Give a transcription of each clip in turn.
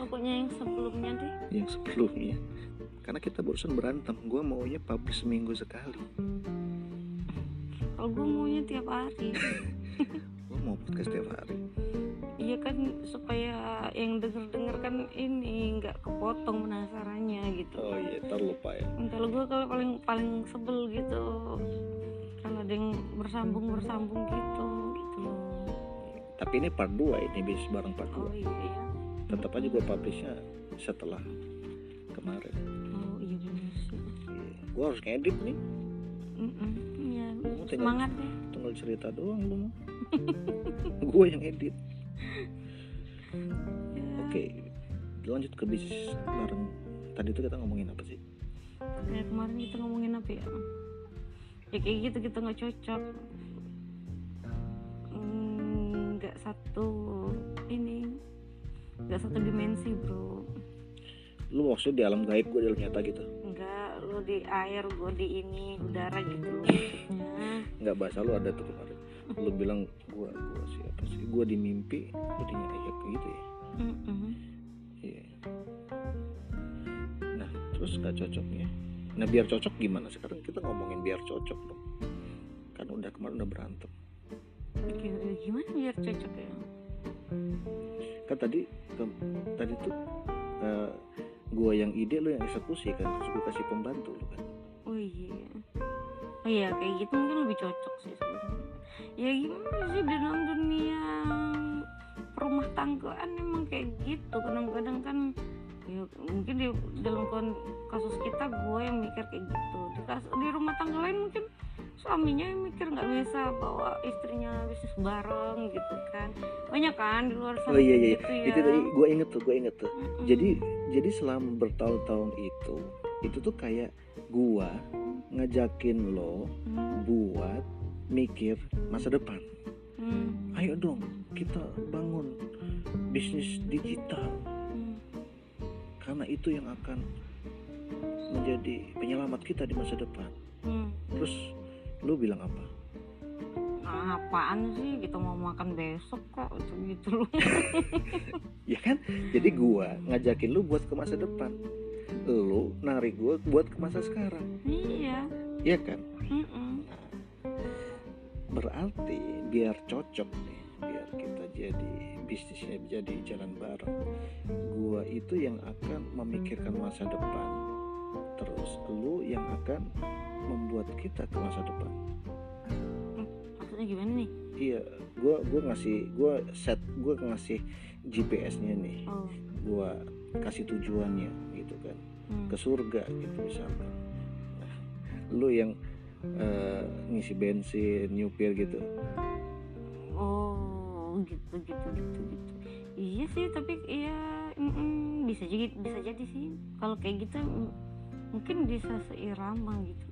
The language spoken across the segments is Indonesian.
pokoknya yang sebelumnya deh. Yang sebelumnya. Karena kita barusan berantem gue maunya publish seminggu sekali. Kalau gue maunya tiap hari. Gue mau podcast tiap hari. Iya kan supaya yang denger denger kan ini nggak kepotong penasarannya gitu. Oh iya terlupa ya. Kalau gue kalau paling paling sebel gitu. Kalau ada yang bersambung bersambung gitu gitu. Tapi ini part 2 ini bisnis bareng part 2 oh iya iya tetap aja gue publishnya setelah kemarin. Oh iya bener sih. Gue harus ngedit nih. Mm-mm, iya. Tinggal- semangat deh tinggal cerita doang lu gue yang edit Ya, oke lanjut ke bisnis bareng tadi itu kita ngomongin apa sih? Ya kemarin kita ngomongin apa ya? Ya kayak gitu kita nggak cocok. Hmm, nggak satu ini nggak satu dimensi bro. Lu maksudnya di alam gaib gue di alam nyata gitu? Nggak lo di air gue di ini udara gitu. Loh maksudnya nggak bahasa lu ada tuh kemarin. Lu bilang gue gue siapa sih? Gue di mimpi lu di nyata ya kayak gitu ya? Mm-mm. iya. Nah terus nggak cocoknya nah biar cocok gimana? Sekarang kita ngomongin biar cocok dong. Kan udah kemarin udah berantem. Gimana biar cocok ya kan tadi ke- tadi tuh eh, gua yang ide lu yang eksekusi kan terus gua kasih pembantu lu kan. Oh iya. Oh iya kayak gitu mungkin lebih cocok sih sebenarnya. Ya gimana sih dalam dunia rumah tanggaan emang kayak gitu. Kadang-kadang kan ya mungkin di dalam kasus kita gue yang mikir kayak gitu. Di, kas- di rumah tangga lain mungkin suaminya yang mikir nggak bisa bawa istrinya bisnis bareng gitu kan. Banyak kan di luar sana oh iya iya. gitu ya. itu tadi gua inget tuh gua inget tuh. Mm-mm. jadi jadi selama bertahun-tahun itu itu tuh kayak gua ngajakin lo Hmm, buat mikir masa depan. Hmm, ayo dong kita bangun bisnis digital. Hmm. karena itu yang akan menjadi penyelamat kita di masa depan. Hmm. terus lu bilang apa? Nah, apaan sih? Kita mau makan besok kok itu gitu loh ya kan? Jadi gua ngajakin lu buat ke masa depan. Lu narik gua buat ke masa sekarang. Iya. Ya kan? Mm-mm. Nah, berarti biar cocok nih biar kita jadi bisnisnya jadi jalan bareng. Gua itu yang akan memikirkan masa depan. Terus lu yang akan membuat kita ke masa depan. Maksudnya gimana nih? Iya gua gua ngasih gua set gua ngasih GPS-nya nih. Oh. Gua kasih tujuannya gitu kan. Hmm. ke surga gitu misalkan nah, lu yang eh, ngisi bensin nyupir gitu. Oh gitu gitu gitu gitu. Iya sih tapi iya mm-mm, bisa jadi bisa jadi sih. Kalau kayak gitu mm, mungkin bisa seirama gitu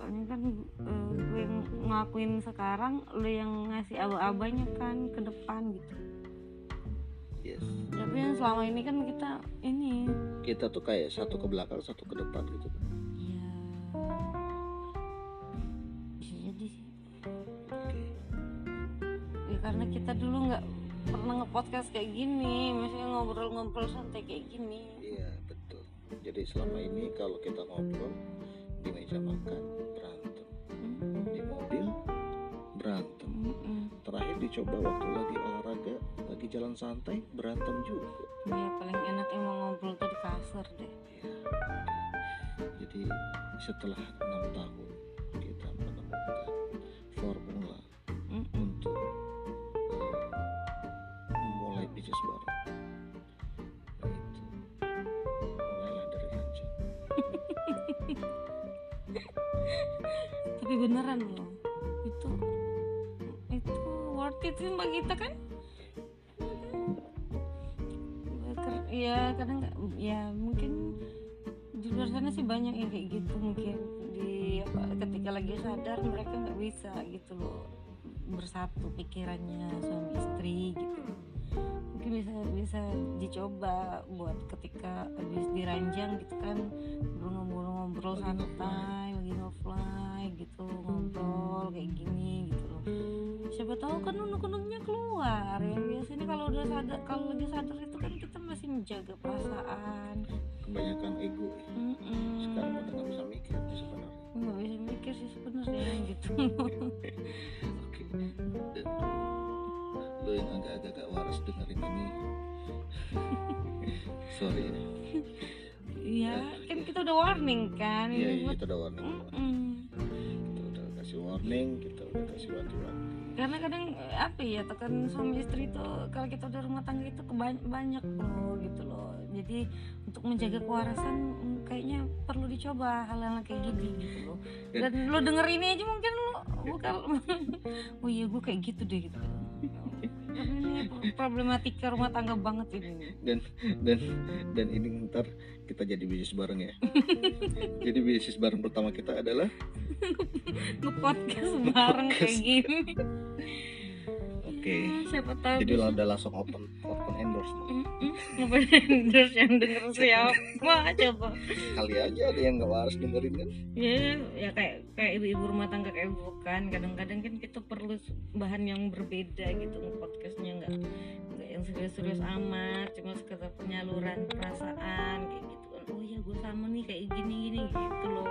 soalnya kan eh, gue yang ngelakuin sekarang lu yang ngasih aba-abanya kan ke depan gitu yes tapi yang selama ini kan kita ini kita tuh kayak satu ke belakang satu ke depan gitu Iya. Bisa jadi sih. Ya, karena kita dulu nggak pernah nge-podcast kayak gini, maksudnya ngobrol-ngobrol santai kayak gini. Jadi selama ini kalau kita ngobrol di meja makan berantem. Di mobil berantem. Terakhir dicoba waktu lagi olahraga lagi jalan santai berantem juga. Ya paling enak emang ngobrol tuh di kasur deh. Iya. Jadi setelah enam tahun Tapi beneran loh, itu itu worth it sih bagi kita kan? Ya kadang ya mungkin di luar sana sih banyak yang kayak gitu mungkin. Di apa ketika lagi sadar mereka nggak bisa gitu loh bersatu pikirannya suami istri gitu. Mungkin bisa bisa dicoba buat ketika habis diranjang gitu kan ngobrol-ngobrol Lagi santai lagi ngefly gitu ngobrol kayak gini siapa tahu kan unek-uneknya keluar ya. Biasanya kalau udah sadar kalau lagi sadar itu kan kita masih menjaga perasaan. Kebanyakan ego ya. Mm-mm. sekarang udah nggak bisa mikir sih sebenarnya. Nggak bisa mikir sih sebenarnya gitu. Oke. Dan lo yang agak-agak gak waras dengerin ini. Sorry ya Iya, kan kita udah warning kan iya iya buat kita udah warning. Mm-mm. kita udah kasih warning kita udah kasih wanti-wanti karena kadang eh, apa ya tekan suami istri itu kalau kita udah rumah tangga itu kebanyak banyak loh gitu loh. Jadi untuk menjaga kewarasan mm, kayaknya perlu dicoba hal-hal kayak gini gitu loh. dan lo denger ini aja mungkin lo bukan. Oh iya gue kayak gitu deh gitu ini problematika rumah tangga banget ini dan dan dan ini ntar kita jadi bisnis bareng ya. Jadi bisnis bareng pertama kita adalah nge-podcast bareng kayak gini oke. Ya, siapa tahu jadi bisa- lo udah langsung open open endorse nih. Mm-mm. Ngapain endorse yang denger siapa? Coba. Kali aja ada yang nggak waras dengerin kan? Ya ya kayak kayak ibu-ibu rumah tangga kayak bukan kadang-kadang kan kita perlu bahan yang berbeda gitu. Podcastnya nggak nggak yang serius-serius amat. Cuma sekedar penyaluran perasaan kayak gitu kan. Oh ya gue sama nih kayak gini gini gitu loh.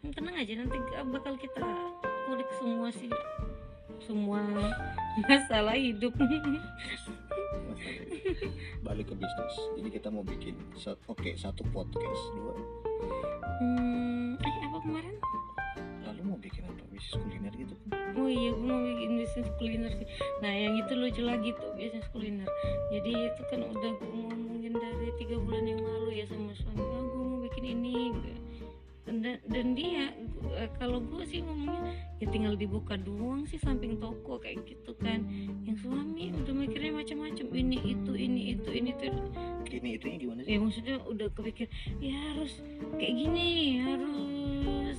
Hmm, tenang aja nanti bakal kita kulik semua sih semua masalah hidup balik ke bisnis jadi kita mau bikin oke satu podcast dua hmm, eh apa kemarin lalu mau bikin apa bisnis kuliner gitu Oh iya, gue mau bikin bisnis kuliner sih. Nah, yang itu lucu lagi tuh bisnis kuliner. Jadi itu kan udah gue ngomongin dari tiga bulan yang lalu ya sama suami. Oh, gue mau bikin ini. gitu. Dan, dan dia eh, kalau gue sih ngomongnya ya tinggal dibuka doang sih samping toko kayak gitu kan. Yang suami udah mikirnya macam-macam ini itu ini itu ini itu. ini itunya gimana sih Ya maksudnya udah kepikir ya harus kayak gini harus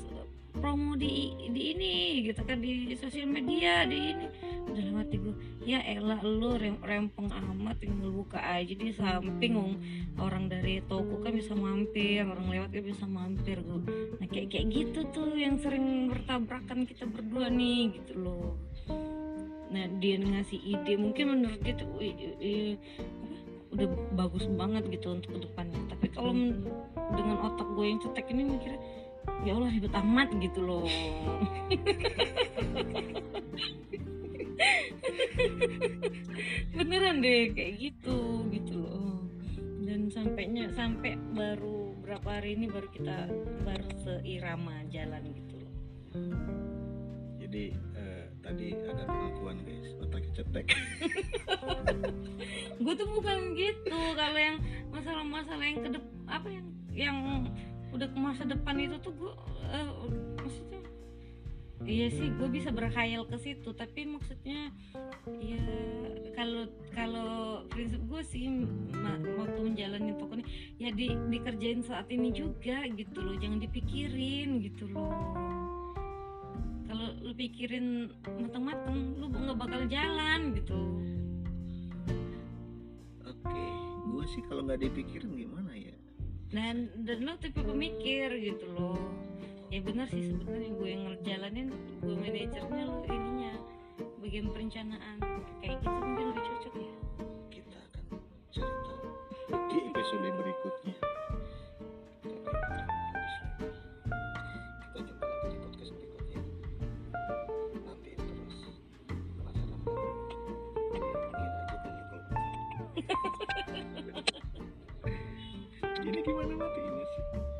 promo di di ini gitu kan di sosial media di ini. Udah lewat gue ya elah lu rem rempeng amat tinggal buka aja di samping Wong. orang dari toko kan bisa mampir orang lewat kan bisa mampir gue nah kayak kayak gitu tuh yang sering bertabrakan kita berdua nih gitu loh. Nah dia ngasih ide mungkin menurut dia tuh "Wih, eh, apa, udah bagus banget gitu untuk ke depannya. Tapi kalau dengan otak gue yang cetek ini mikirnya ya Allah ribet amat gitu loh. Beneran deh kayak gitu gitu loh. Dan sampainya sampai baru berapa hari ini baru kita baru seirama jalan gitu loh. Jadi eh, tadi ada pengakuan guys. Otaknya cetek. Gue tuh bukan gitu. Kalau yang masalah-masalah yang kedep apa yang yang udah ke masa depan itu tuh gue eh, maksudnya iya sih gue bisa berkhayal ke situ. Tapi maksudnya ya kalau kalau prinsip gue sih waktu menjalani toko ini ya di, dikerjain saat ini juga gitu loh. Jangan dipikirin gitu loh. Kalau lu pikirin mateng-mateng lu nggak bakal jalan gitu. Oke gua sih kalau nggak dipikirin gimana ya dan dan lo tipe pemikir gitu loh. Ya benar sih sebenarnya gue yang ngejalanin gue manajernya lo ininya bagian perencanaan. Kayak gitu mungkin lebih cocok ya. Kita akan cari tahu di episode berikutnya ini gimana matinya sih?